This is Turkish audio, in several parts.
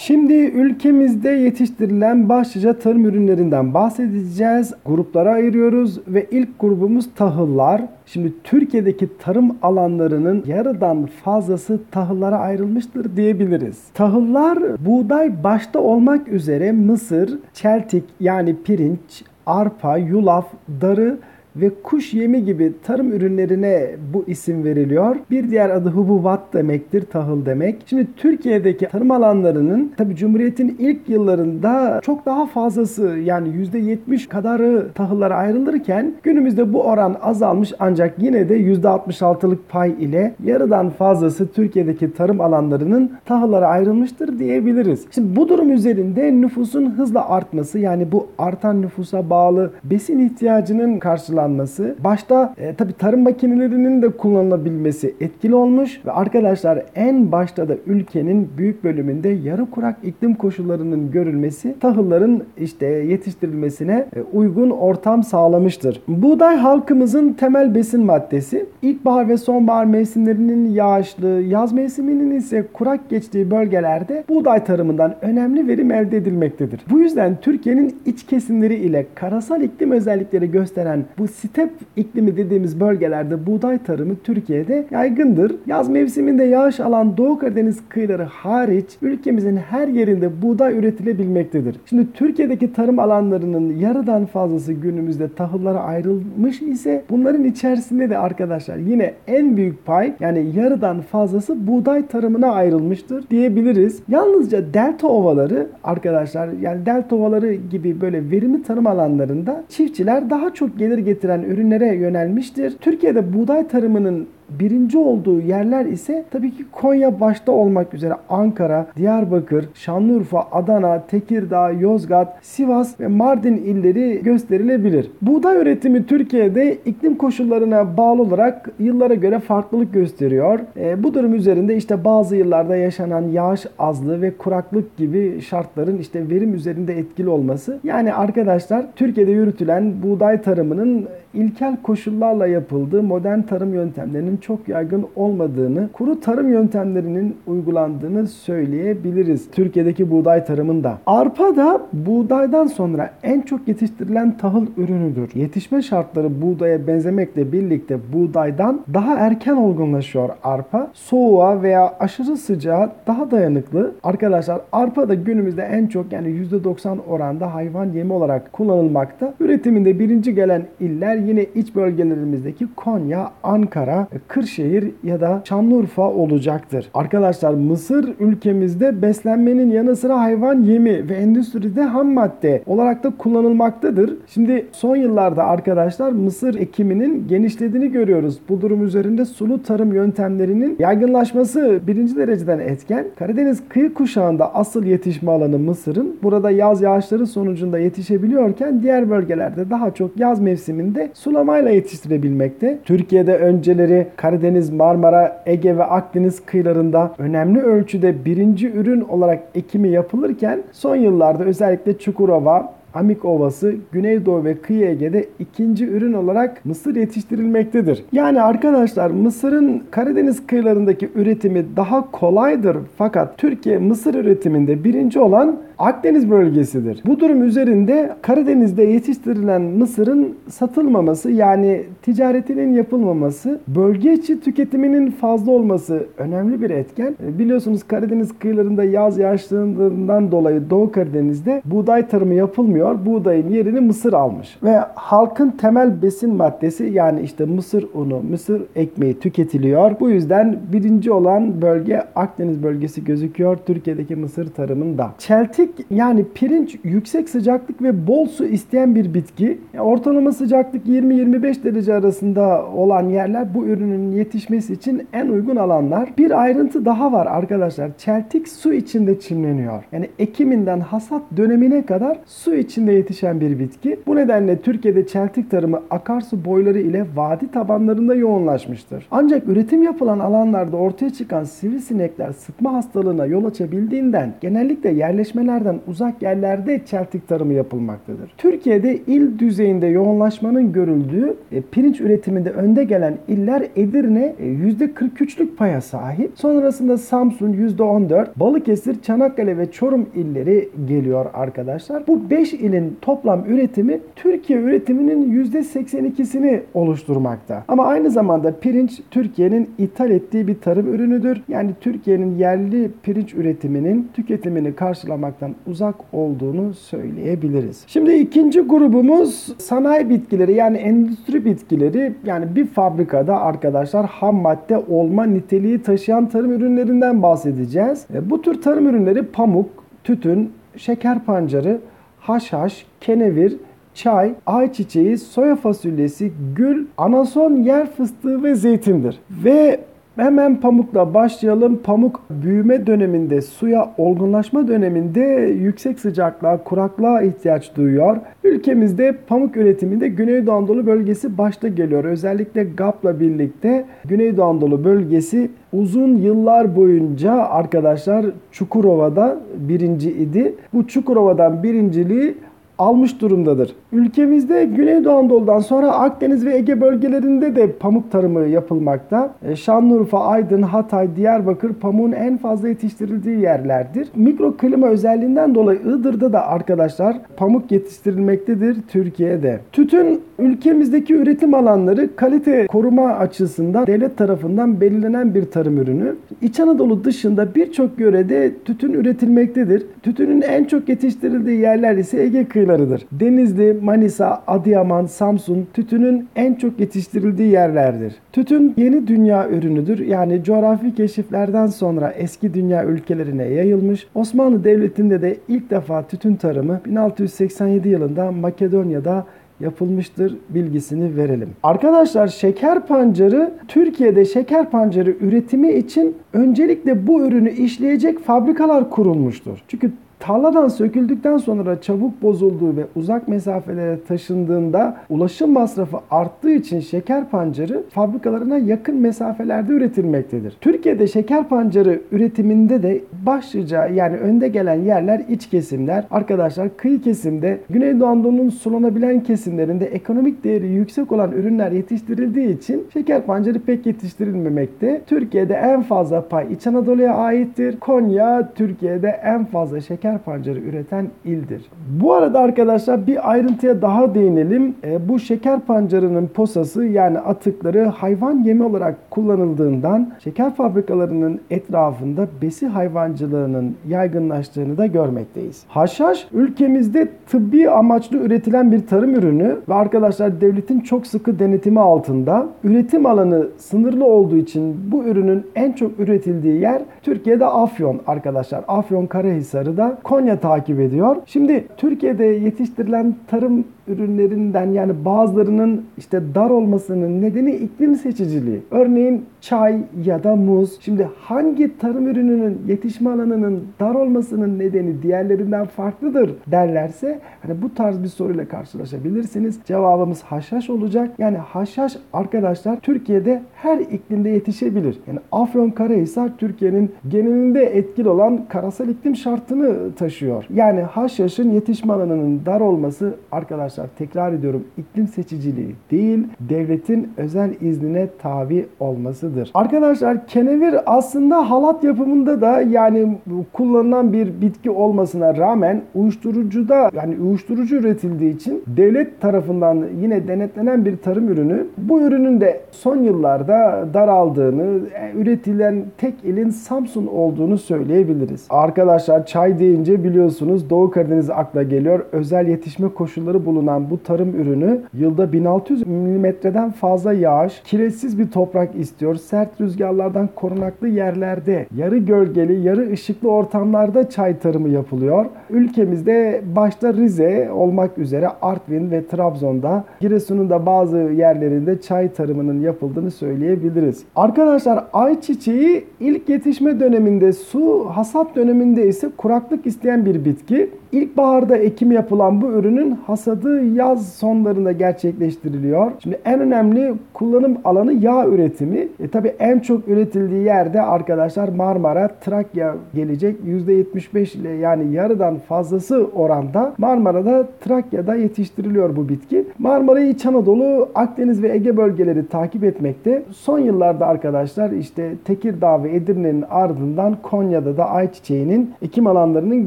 Şimdi ülkemizde yetiştirilen başlıca tarım ürünlerinden bahsedeceğiz. Gruplara ayırıyoruz ve ilk grubumuz tahıllar. Şimdi Türkiye'deki tarım alanlarının yarıdan fazlası tahıllara ayrılmıştır diyebiliriz. Tahıllar buğday başta olmak üzere mısır, çeltik yani pirinç, arpa, yulaf, darı ve kuş yemi gibi tarım ürünlerine bu isim veriliyor. Bir diğer adı hububat demektir, tahıl demek. Şimdi Türkiye'deki tarım alanlarının tabi Cumhuriyet'in ilk yıllarında çok daha fazlası yani %70 kadarı tahıllara ayrılırken günümüzde bu oran azalmış ancak yine de %66'lık pay ile yarıdan fazlası Türkiye'deki tarım alanlarının tahıllara ayrılmıştır diyebiliriz. Şimdi bu durum üzerinde nüfusun hızla artması yani bu artan nüfusa bağlı besin ihtiyacının karşılanması kullanması, başta e, tabi tarım makinelerinin de kullanılabilmesi etkili olmuş ve arkadaşlar en başta da ülkenin büyük bölümünde yarı kurak iklim koşullarının görülmesi tahılların işte yetiştirilmesine e, uygun ortam sağlamıştır. Buğday halkımızın temel besin maddesi. İlkbahar ve sonbahar mevsimlerinin yağışlı, yaz mevsiminin ise kurak geçtiği bölgelerde buğday tarımından önemli verim elde edilmektedir. Bu yüzden Türkiye'nin iç kesimleri ile karasal iklim özellikleri gösteren bu step iklimi dediğimiz bölgelerde buğday tarımı Türkiye'de yaygındır. Yaz mevsiminde yağış alan Doğu Karadeniz kıyıları hariç ülkemizin her yerinde buğday üretilebilmektedir. Şimdi Türkiye'deki tarım alanlarının yarıdan fazlası günümüzde tahıllara ayrılmış ise bunların içerisinde de arkadaşlar yine en büyük pay yani yarıdan fazlası buğday tarımına ayrılmıştır diyebiliriz. Yalnızca delta ovaları arkadaşlar yani delta ovaları gibi böyle verimli tarım alanlarında çiftçiler daha çok gelir getiren getiren ürünlere yönelmiştir. Türkiye'de buğday tarımının birinci olduğu yerler ise tabii ki Konya başta olmak üzere Ankara, Diyarbakır, Şanlıurfa, Adana, Tekirdağ, Yozgat, Sivas ve Mardin illeri gösterilebilir. Buğday üretimi Türkiye'de iklim koşullarına bağlı olarak yıllara göre farklılık gösteriyor. E, bu durum üzerinde işte bazı yıllarda yaşanan yağış azlığı ve kuraklık gibi şartların işte verim üzerinde etkili olması. Yani arkadaşlar Türkiye'de yürütülen buğday tarımının ilkel koşullarla yapıldığı modern tarım yöntemlerinin çok yaygın olmadığını, kuru tarım yöntemlerinin uygulandığını söyleyebiliriz. Türkiye'deki buğday tarımında. Arpa da buğdaydan sonra en çok yetiştirilen tahıl ürünüdür. Yetişme şartları buğdaya benzemekle birlikte buğdaydan daha erken olgunlaşıyor arpa. Soğuğa veya aşırı sıcağa daha dayanıklı. Arkadaşlar arpa da günümüzde en çok yani %90 oranda hayvan yemi olarak kullanılmakta. Üretiminde birinci gelen iller yine iç bölgelerimizdeki Konya, Ankara, Kırşehir ya da Şanlıurfa olacaktır. Arkadaşlar mısır ülkemizde beslenmenin yanı sıra hayvan yemi ve endüstride ham madde olarak da kullanılmaktadır. Şimdi son yıllarda arkadaşlar mısır ekiminin genişlediğini görüyoruz. Bu durum üzerinde sulu tarım yöntemlerinin yaygınlaşması birinci dereceden etken. Karadeniz kıyı kuşağında asıl yetişme alanı mısırın. Burada yaz yağışları sonucunda yetişebiliyorken diğer bölgelerde daha çok yaz mevsiminde sulamayla yetiştirebilmekte. Türkiye'de önceleri Karadeniz, Marmara, Ege ve Akdeniz kıyılarında önemli ölçüde birinci ürün olarak ekimi yapılırken son yıllarda özellikle Çukurova, Amik Ovası, Güneydoğu ve Kıyı Ege'de ikinci ürün olarak mısır yetiştirilmektedir. Yani arkadaşlar mısırın Karadeniz kıyılarındaki üretimi daha kolaydır fakat Türkiye mısır üretiminde birinci olan Akdeniz bölgesidir. Bu durum üzerinde Karadeniz'de yetiştirilen mısırın satılmaması yani ticaretinin yapılmaması, bölge içi tüketiminin fazla olması önemli bir etken. E, biliyorsunuz Karadeniz kıyılarında yaz yağışlarından dolayı Doğu Karadeniz'de buğday tarımı yapılmıyor. Buğdayın yerini mısır almış. Ve halkın temel besin maddesi yani işte mısır unu, mısır ekmeği tüketiliyor. Bu yüzden birinci olan bölge Akdeniz bölgesi gözüküyor Türkiye'deki mısır tarımında. Çeltik yani pirinç yüksek sıcaklık ve bol su isteyen bir bitki. Ortalama sıcaklık 20-25 derece arasında olan yerler bu ürünün yetişmesi için en uygun alanlar. Bir ayrıntı daha var arkadaşlar. Çeltik su içinde çimleniyor. Yani ekiminden hasat dönemine kadar su içinde içinde yetişen bir bitki. Bu nedenle Türkiye'de çeltik tarımı akarsu boyları ile vadi tabanlarında yoğunlaşmıştır. Ancak üretim yapılan alanlarda ortaya çıkan sivrisinekler sıtma hastalığına yol açabildiğinden genellikle yerleşmelerden uzak yerlerde çeltik tarımı yapılmaktadır. Türkiye'de il düzeyinde yoğunlaşmanın görüldüğü e, pirinç üretiminde önde gelen iller Edirne e, %43'lük paya sahip. Sonrasında Samsun %14, Balıkesir, Çanakkale ve Çorum illeri geliyor arkadaşlar. Bu 5 ilin toplam üretimi Türkiye üretiminin %82'sini oluşturmakta. Ama aynı zamanda pirinç Türkiye'nin ithal ettiği bir tarım ürünüdür. Yani Türkiye'nin yerli pirinç üretiminin tüketimini karşılamaktan uzak olduğunu söyleyebiliriz. Şimdi ikinci grubumuz sanayi bitkileri yani endüstri bitkileri yani bir fabrikada arkadaşlar ham madde olma niteliği taşıyan tarım ürünlerinden bahsedeceğiz. E, bu tür tarım ürünleri pamuk, tütün, şeker pancarı, haşhaş, kenevir, çay, ayçiçeği, soya fasulyesi, gül, anason, yer fıstığı ve zeytindir. Ve Hemen pamukla başlayalım. Pamuk büyüme döneminde, suya olgunlaşma döneminde yüksek sıcaklığa, kuraklığa ihtiyaç duyuyor. Ülkemizde pamuk üretiminde Güneydoğu Anadolu bölgesi başta geliyor. Özellikle GAP'la birlikte Güneydoğu Anadolu bölgesi uzun yıllar boyunca arkadaşlar Çukurova'da birinci idi. Bu Çukurova'dan birinciliği almış durumdadır. Ülkemizde Güneydoğu Anadolu'dan sonra Akdeniz ve Ege bölgelerinde de pamuk tarımı yapılmakta. E, Şanlıurfa, Aydın, Hatay, Diyarbakır pamuğun en fazla yetiştirildiği yerlerdir. Mikro klima özelliğinden dolayı Iğdır'da da arkadaşlar pamuk yetiştirilmektedir Türkiye'de. Tütün ülkemizdeki üretim alanları kalite koruma açısından devlet tarafından belirlenen bir tarım ürünü. İç Anadolu dışında birçok yörede tütün üretilmektedir. Tütünün en çok yetiştirildiği yerler ise Ege kıyılarıdır. Denizli, Manisa, Adıyaman, Samsun tütünün en çok yetiştirildiği yerlerdir. Tütün yeni dünya ürünüdür. Yani coğrafi keşiflerden sonra eski dünya ülkelerine yayılmış. Osmanlı Devleti'nde de ilk defa tütün tarımı 1687 yılında Makedonya'da yapılmıştır bilgisini verelim. Arkadaşlar şeker pancarı Türkiye'de şeker pancarı üretimi için öncelikle bu ürünü işleyecek fabrikalar kurulmuştur. Çünkü Tarladan söküldükten sonra çabuk bozulduğu ve uzak mesafelere taşındığında ulaşım masrafı arttığı için şeker pancarı fabrikalarına yakın mesafelerde üretilmektedir. Türkiye'de şeker pancarı üretiminde de başlıca yani önde gelen yerler iç kesimler. Arkadaşlar kıyı kesimde Güneydoğu Anadolu'nun sulanabilen kesimlerinde ekonomik değeri yüksek olan ürünler yetiştirildiği için şeker pancarı pek yetiştirilmemekte. Türkiye'de en fazla pay İç Anadolu'ya aittir. Konya Türkiye'de en fazla şeker şeker pancarı üreten ildir. Bu arada arkadaşlar bir ayrıntıya daha değinelim. E, bu şeker pancarının posası yani atıkları hayvan yemi olarak kullanıldığından şeker fabrikalarının etrafında besi hayvancılığının yaygınlaştığını da görmekteyiz. Haşhaş ülkemizde tıbbi amaçlı üretilen bir tarım ürünü ve arkadaşlar devletin çok sıkı denetimi altında üretim alanı sınırlı olduğu için bu ürünün en çok üretildiği yer Türkiye'de Afyon arkadaşlar. Afyon Karahisar'ı da Konya takip ediyor. Şimdi Türkiye'de yetiştirilen tarım ürünlerinden yani bazılarının işte dar olmasının nedeni iklim seçiciliği. Örneğin çay ya da muz. Şimdi hangi tarım ürününün yetişme alanının dar olmasının nedeni diğerlerinden farklıdır derlerse hani bu tarz bir soruyla karşılaşabilirsiniz. Cevabımız haşhaş olacak. Yani haşhaş arkadaşlar Türkiye'de her iklimde yetişebilir. Yani Afyon Karahisar Türkiye'nin genelinde etkili olan karasal iklim şartını taşıyor. Yani haşhaşın yetişme alanının dar olması arkadaşlar tekrar ediyorum iklim seçiciliği değil devletin özel iznine tabi olmasıdır. Arkadaşlar kenevir aslında halat yapımında da yani kullanılan bir bitki olmasına rağmen uyuşturucuda yani uyuşturucu üretildiği için devlet tarafından yine denetlenen bir tarım ürünü. Bu ürünün de son yıllarda daraldığını, e, üretilen tek ilin Samsun olduğunu söyleyebiliriz. Arkadaşlar çay deyince biliyorsunuz Doğu Karadeniz akla geliyor. Özel yetişme koşulları bulunan bulunan bu tarım ürünü yılda 1600 milimetreden fazla yağış, kireçsiz bir toprak istiyor. Sert rüzgarlardan korunaklı yerlerde, yarı gölgeli, yarı ışıklı ortamlarda çay tarımı yapılıyor. Ülkemizde başta Rize olmak üzere Artvin ve Trabzon'da, Giresun'un da bazı yerlerinde çay tarımının yapıldığını söyleyebiliriz. Arkadaşlar ayçiçeği ilk yetişme döneminde su, hasat döneminde ise kuraklık isteyen bir bitki. İlkbaharda ekim yapılan bu ürünün hasadı yaz sonlarında gerçekleştiriliyor. Şimdi en önemli kullanım alanı yağ üretimi. E tabi en çok üretildiği yerde arkadaşlar Marmara, Trakya gelecek. %75 ile yani yarıdan fazlası oranda Marmara'da, Trakya'da yetiştiriliyor bu bitki. Marmara'yı İç Anadolu, Akdeniz ve Ege bölgeleri takip etmekte. Son yıllarda arkadaşlar işte Tekirdağ ve Edirne'nin ardından Konya'da da ayçiçeğinin ekim alanlarının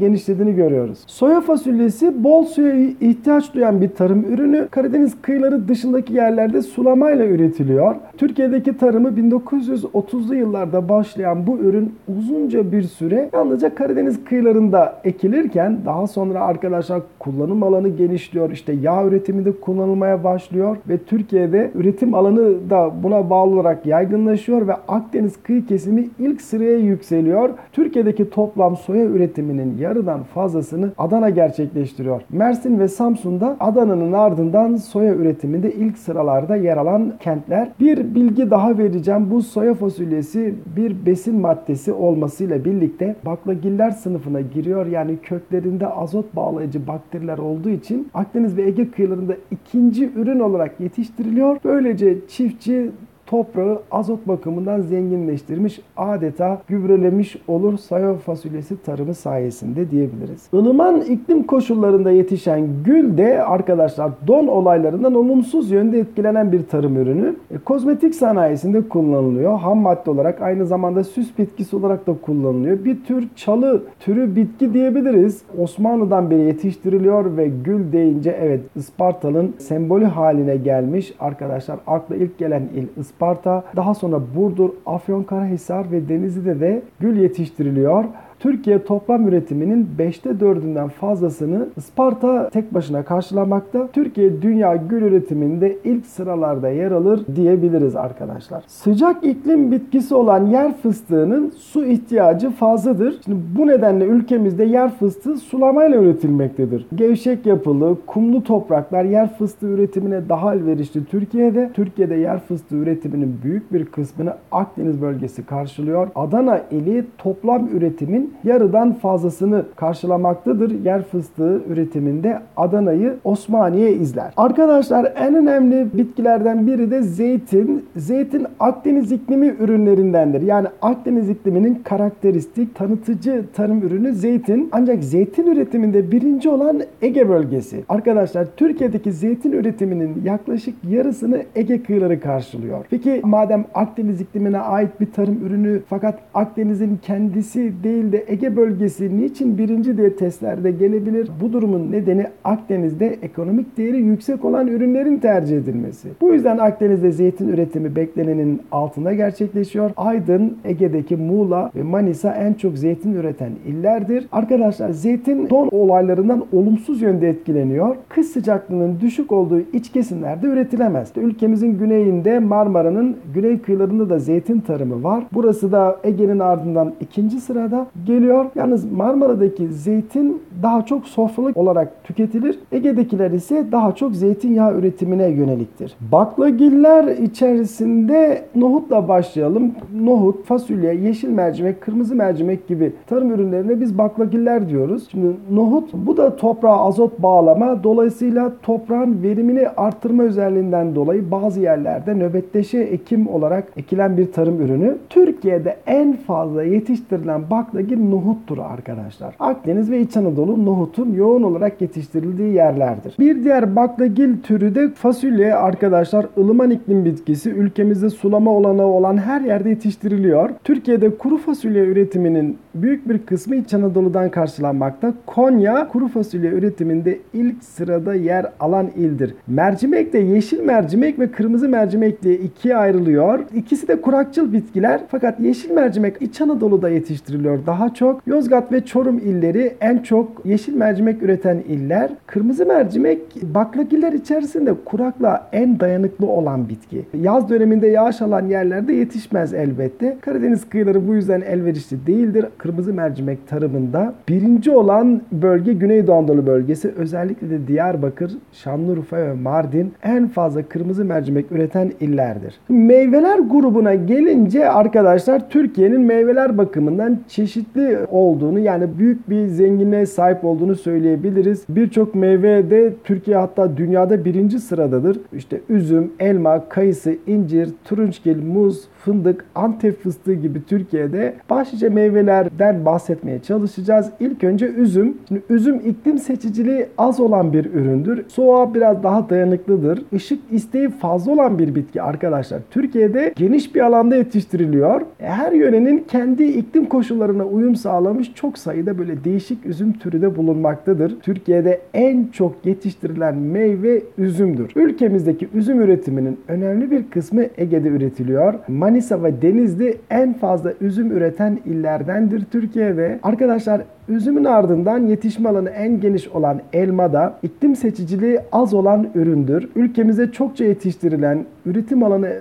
genişlediğini görüyoruz. Soya fasulyesi bol suya ihtiyaç duyan bir tarım ürünü. Karadeniz kıyıları dışındaki yerlerde sulamayla üretiliyor. Türkiye'deki tarımı 1930'lu yıllarda başlayan bu ürün uzunca bir süre yalnızca Karadeniz kıyılarında ekilirken daha sonra arkadaşlar kullanım alanı genişliyor. İşte yağ üretiminde kullanılmaya başlıyor ve Türkiye'de üretim alanı da buna bağlı olarak yaygınlaşıyor ve Akdeniz kıyı kesimi ilk sıraya yükseliyor. Türkiye'deki toplam soya üretiminin yarıdan fazlasını Adana gerçekleştiriyor. Mersin ve Samsun'da Adana'nın ardından soya üretiminde ilk sıralarda yer alan kentler. Bir bilgi daha vereceğim. Bu soya fasulyesi bir besin maddesi olmasıyla birlikte baklagiller sınıfına giriyor. Yani köklerinde azot bağlayıcı bakteriler olduğu için Akdeniz ve Ege kıyılarında ikinci ürün olarak yetiştiriliyor. Böylece çiftçi toprağı azot bakımından zenginleştirmiş, adeta gübrelemiş olur soya fasulyesi tarımı sayesinde diyebiliriz. Ilıman iklim koşullarında yetişen gül de arkadaşlar don olaylarından olumsuz yönde etkilenen bir tarım ürünü. E, kozmetik sanayisinde kullanılıyor. Ham madde olarak aynı zamanda süs bitkisi olarak da kullanılıyor. Bir tür çalı türü bitki diyebiliriz. Osmanlı'dan beri yetiştiriliyor ve gül deyince evet Isparta'nın sembolü haline gelmiş. Arkadaşlar akla ilk gelen il Isparta Isparta, daha sonra Burdur, Afyonkarahisar ve Denizli'de de gül yetiştiriliyor. Türkiye toplam üretiminin 5'te 4'ünden fazlasını Isparta tek başına karşılamakta. Türkiye dünya gül üretiminde ilk sıralarda yer alır diyebiliriz arkadaşlar. Sıcak iklim bitkisi olan yer fıstığının su ihtiyacı fazladır. Şimdi bu nedenle ülkemizde yer fıstığı sulamayla üretilmektedir. Gevşek yapılı, kumlu topraklar yer fıstığı üretimine daha elverişli Türkiye'de. Türkiye'de yer fıstığı üretiminin büyük bir kısmını Akdeniz bölgesi karşılıyor. Adana ili toplam üretimin yarıdan fazlasını karşılamaktadır. Yer fıstığı üretiminde Adana'yı Osmaniye izler. Arkadaşlar en önemli bitkilerden biri de zeytin. Zeytin Akdeniz iklimi ürünlerindendir. Yani Akdeniz ikliminin karakteristik tanıtıcı tarım ürünü zeytin. Ancak zeytin üretiminde birinci olan Ege bölgesi. Arkadaşlar Türkiye'deki zeytin üretiminin yaklaşık yarısını Ege kıyıları karşılıyor. Peki madem Akdeniz iklimine ait bir tarım ürünü fakat Akdeniz'in kendisi değil de Ege bölgesi niçin birinci diye testlerde gelebilir? Bu durumun nedeni Akdeniz'de ekonomik değeri yüksek olan ürünlerin tercih edilmesi. Bu yüzden Akdeniz'de zeytin üretimi beklenenin altında gerçekleşiyor. Aydın, Ege'deki Muğla ve Manisa en çok zeytin üreten illerdir. Arkadaşlar zeytin don olaylarından olumsuz yönde etkileniyor. Kış sıcaklığının düşük olduğu iç kesimlerde üretilemez. Ülkemizin güneyinde Marmara'nın güney kıyılarında da zeytin tarımı var. Burası da Ege'nin ardından ikinci sırada geliyor. Yalnız Marmara'daki zeytin daha çok sofralık olarak tüketilir. Ege'dekiler ise daha çok zeytinyağı üretimine yöneliktir. Baklagiller içerisinde nohutla başlayalım. Nohut, fasulye, yeşil mercimek, kırmızı mercimek gibi tarım ürünlerine biz baklagiller diyoruz. Şimdi nohut bu da toprağa azot bağlama dolayısıyla toprağın verimini arttırma özelliğinden dolayı bazı yerlerde nöbetleşe ekim olarak ekilen bir tarım ürünü. Türkiye'de en fazla yetiştirilen baklagil nohuttur arkadaşlar. Akdeniz ve İç Anadolu nohutun yoğun olarak yetiştirildiği yerlerdir. Bir diğer baklagil türü de fasulye arkadaşlar ılıman iklim bitkisi ülkemizde sulama olanağı olan her yerde yetiştiriliyor. Türkiye'de kuru fasulye üretiminin büyük bir kısmı İç Anadolu'dan karşılanmakta. Konya kuru fasulye üretiminde ilk sırada yer alan ildir. Mercimek de yeşil mercimek ve kırmızı mercimek diye ikiye ayrılıyor. İkisi de kurakçıl bitkiler fakat yeşil mercimek İç Anadolu'da yetiştiriliyor daha çok. Yozgat ve Çorum illeri en çok yeşil mercimek üreten iller. Kırmızı mercimek baklagiller içerisinde kurakla en dayanıklı olan bitki. Yaz döneminde yağış alan yerlerde yetişmez elbette. Karadeniz kıyıları bu yüzden elverişli değildir. Kırmızı mercimek tarımında birinci olan bölge Güneydoğu Anadolu bölgesi. Özellikle de Diyarbakır, Şanlıurfa ve Mardin en fazla kırmızı mercimek üreten illerdir. Meyveler grubuna gelince arkadaşlar Türkiye'nin meyveler bakımından çeşitli olduğunu yani büyük bir zenginliğe sahip olduğunu söyleyebiliriz. Birçok meyve de Türkiye hatta dünyada birinci sıradadır. İşte üzüm, elma, kayısı, incir, turunçgil, muz, fındık, antep fıstığı gibi Türkiye'de başlıca meyvelerden bahsetmeye çalışacağız. İlk önce üzüm. Şimdi üzüm iklim seçiciliği az olan bir üründür. Soğuğa biraz daha dayanıklıdır. Işık isteği fazla olan bir bitki arkadaşlar. Türkiye'de geniş bir alanda yetiştiriliyor. Her yörenin kendi iklim koşullarına uyum sağlamış çok sayıda böyle değişik üzüm türü de bulunmaktadır. Türkiye'de en çok yetiştirilen meyve üzümdür. Ülkemizdeki üzüm üretiminin önemli bir kısmı Ege'de üretiliyor. Manisa ve Denizli en fazla üzüm üreten illerdendir Türkiye'de. Arkadaşlar üzümün ardından yetişme alanı en geniş olan elma da iklim seçiciliği az olan üründür. Ülkemizde çokça yetiştirilen, üretim alanı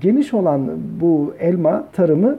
geniş olan bu elma tarımı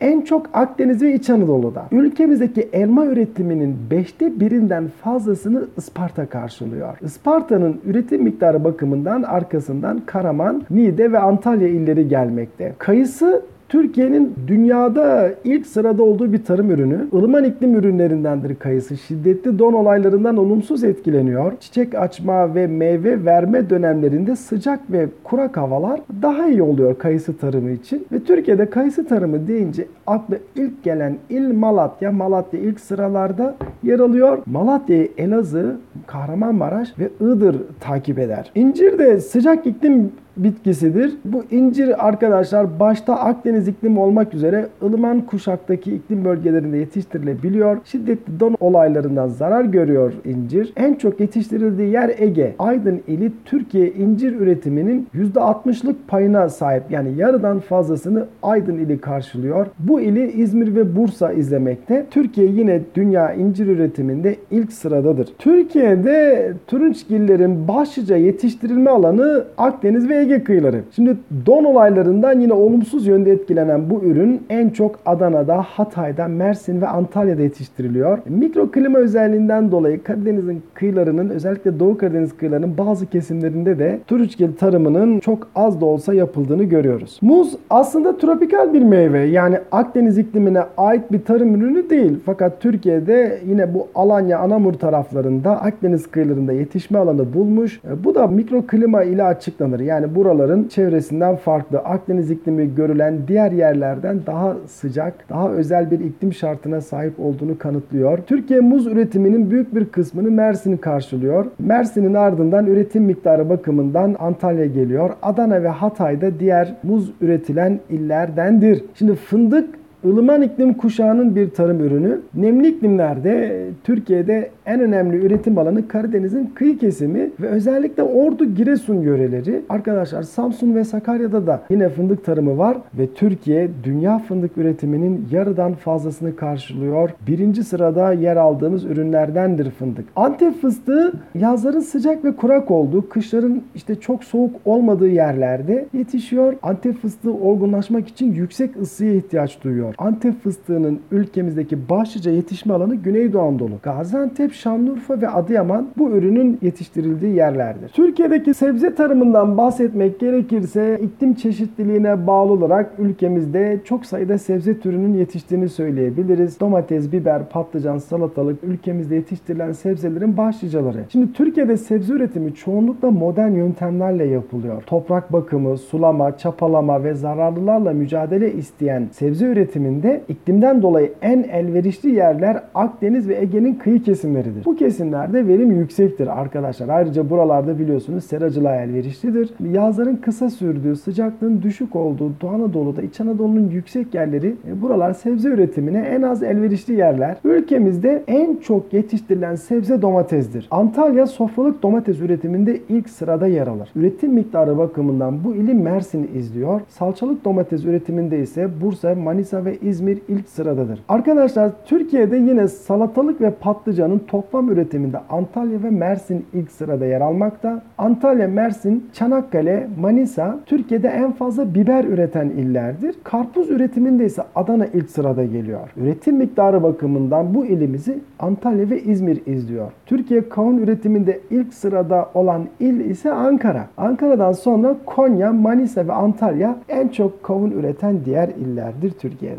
en çok Akdeniz ve İç Anadolu'da. Ülkemizdeki elma üretiminin 5'te birinden fazlasını Isparta karşılıyor. Isparta'nın üretim miktarı bakımından arkasından Karaman, Niğde ve Antalya illeri gelmekte. Kayısı Türkiye'nin dünyada ilk sırada olduğu bir tarım ürünü. ılıman iklim ürünlerindendir kayısı. Şiddetli don olaylarından olumsuz etkileniyor. Çiçek açma ve meyve verme dönemlerinde sıcak ve kurak havalar daha iyi oluyor kayısı tarımı için. Ve Türkiye'de kayısı tarımı deyince akla ilk gelen il Malatya. Malatya ilk sıralarda yer alıyor. Malatya'yı Elazığ, Kahramanmaraş ve Iğdır takip eder. İncir de sıcak iklim bitkisidir. Bu incir arkadaşlar başta Akdeniz iklimi olmak üzere ılıman kuşaktaki iklim bölgelerinde yetiştirilebiliyor. Şiddetli don olaylarından zarar görüyor incir. En çok yetiştirildiği yer Ege. Aydın ili Türkiye incir üretiminin %60'lık payına sahip. Yani yarıdan fazlasını Aydın ili karşılıyor. Bu ili İzmir ve Bursa izlemekte. Türkiye yine dünya incir üretiminde ilk sıradadır. Türkiye'de turunçgillerin başlıca yetiştirilme alanı Akdeniz ve Ege kıyıları. Şimdi don olaylarından yine olumsuz yönde etkilenen bu ürün en çok Adana'da, Hatay'da, Mersin ve Antalya'da yetiştiriliyor. Mikroklima özelliğinden dolayı Karadeniz'in kıyılarının özellikle Doğu Karadeniz kıyılarının bazı kesimlerinde de turunçgil tarımının çok az da olsa yapıldığını görüyoruz. Muz aslında tropikal bir meyve. Yani Akdeniz iklimine ait bir tarım ürünü değil. Fakat Türkiye'de yine bu Alanya, Anamur taraflarında Akdeniz kıyılarında yetişme alanı bulmuş. Bu da mikroklima ile açıklanır. Yani buraların çevresinden farklı. Akdeniz iklimi görülen diğer yerlerden daha sıcak, daha özel bir iklim şartına sahip olduğunu kanıtlıyor. Türkiye muz üretiminin büyük bir kısmını Mersin karşılıyor. Mersin'in ardından üretim miktarı bakımından Antalya geliyor. Adana ve Hatay'da diğer muz üretilen illerdendir. Şimdi fındık ılıman iklim kuşağının bir tarım ürünü. Nemli iklimlerde Türkiye'de en önemli üretim alanı Karadeniz'in kıyı kesimi ve özellikle Ordu Giresun yöreleri. Arkadaşlar Samsun ve Sakarya'da da yine fındık tarımı var ve Türkiye dünya fındık üretiminin yarıdan fazlasını karşılıyor. Birinci sırada yer aldığımız ürünlerdendir fındık. Antep fıstığı yazların sıcak ve kurak olduğu, kışların işte çok soğuk olmadığı yerlerde yetişiyor. Antep fıstığı olgunlaşmak için yüksek ısıya ihtiyaç duyuyor. Antep fıstığının ülkemizdeki başlıca yetişme alanı Güneydoğu Anadolu. Gaziantep, Şanlıurfa ve Adıyaman bu ürünün yetiştirildiği yerlerdir. Türkiye'deki sebze tarımından bahsetmek gerekirse iklim çeşitliliğine bağlı olarak ülkemizde çok sayıda sebze türünün yetiştiğini söyleyebiliriz. Domates, biber, patlıcan, salatalık ülkemizde yetiştirilen sebzelerin başlıcaları. Şimdi Türkiye'de sebze üretimi çoğunlukla modern yöntemlerle yapılıyor. Toprak bakımı, sulama, çapalama ve zararlılarla mücadele isteyen sebze üretiminde iklimden dolayı en elverişli yerler Akdeniz ve Ege'nin kıyı kesimleridir. Bu kesimlerde verim yüksektir arkadaşlar. Ayrıca buralarda biliyorsunuz seracılığa elverişlidir. Yazların kısa sürdüğü, sıcaklığın düşük olduğu Doğu Anadolu'da, İç Anadolu'nun yüksek yerleri e, buralar sebze üretimine en az elverişli yerler. Ülkemizde en çok yetiştirilen sebze domatesdir. Antalya sofralık domates üretiminde ilk sırada yer alır. Üretim miktarı bakımından bu ili Mersin izliyor. Salçalık domates üretiminde ise Bursa, Manisa ve ve İzmir ilk sıradadır. Arkadaşlar Türkiye'de yine salatalık ve patlıcanın toplam üretiminde Antalya ve Mersin ilk sırada yer almakta. Antalya, Mersin, Çanakkale, Manisa Türkiye'de en fazla biber üreten illerdir. Karpuz üretiminde ise Adana ilk sırada geliyor. Üretim miktarı bakımından bu ilimizi Antalya ve İzmir izliyor. Türkiye kavun üretiminde ilk sırada olan il ise Ankara. Ankara'dan sonra Konya, Manisa ve Antalya en çok kavun üreten diğer illerdir Türkiye'de.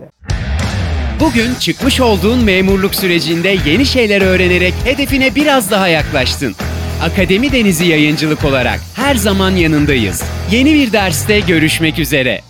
Bugün çıkmış olduğun memurluk sürecinde yeni şeyler öğrenerek hedefine biraz daha yaklaştın. Akademi Denizi Yayıncılık olarak her zaman yanındayız. Yeni bir derste görüşmek üzere.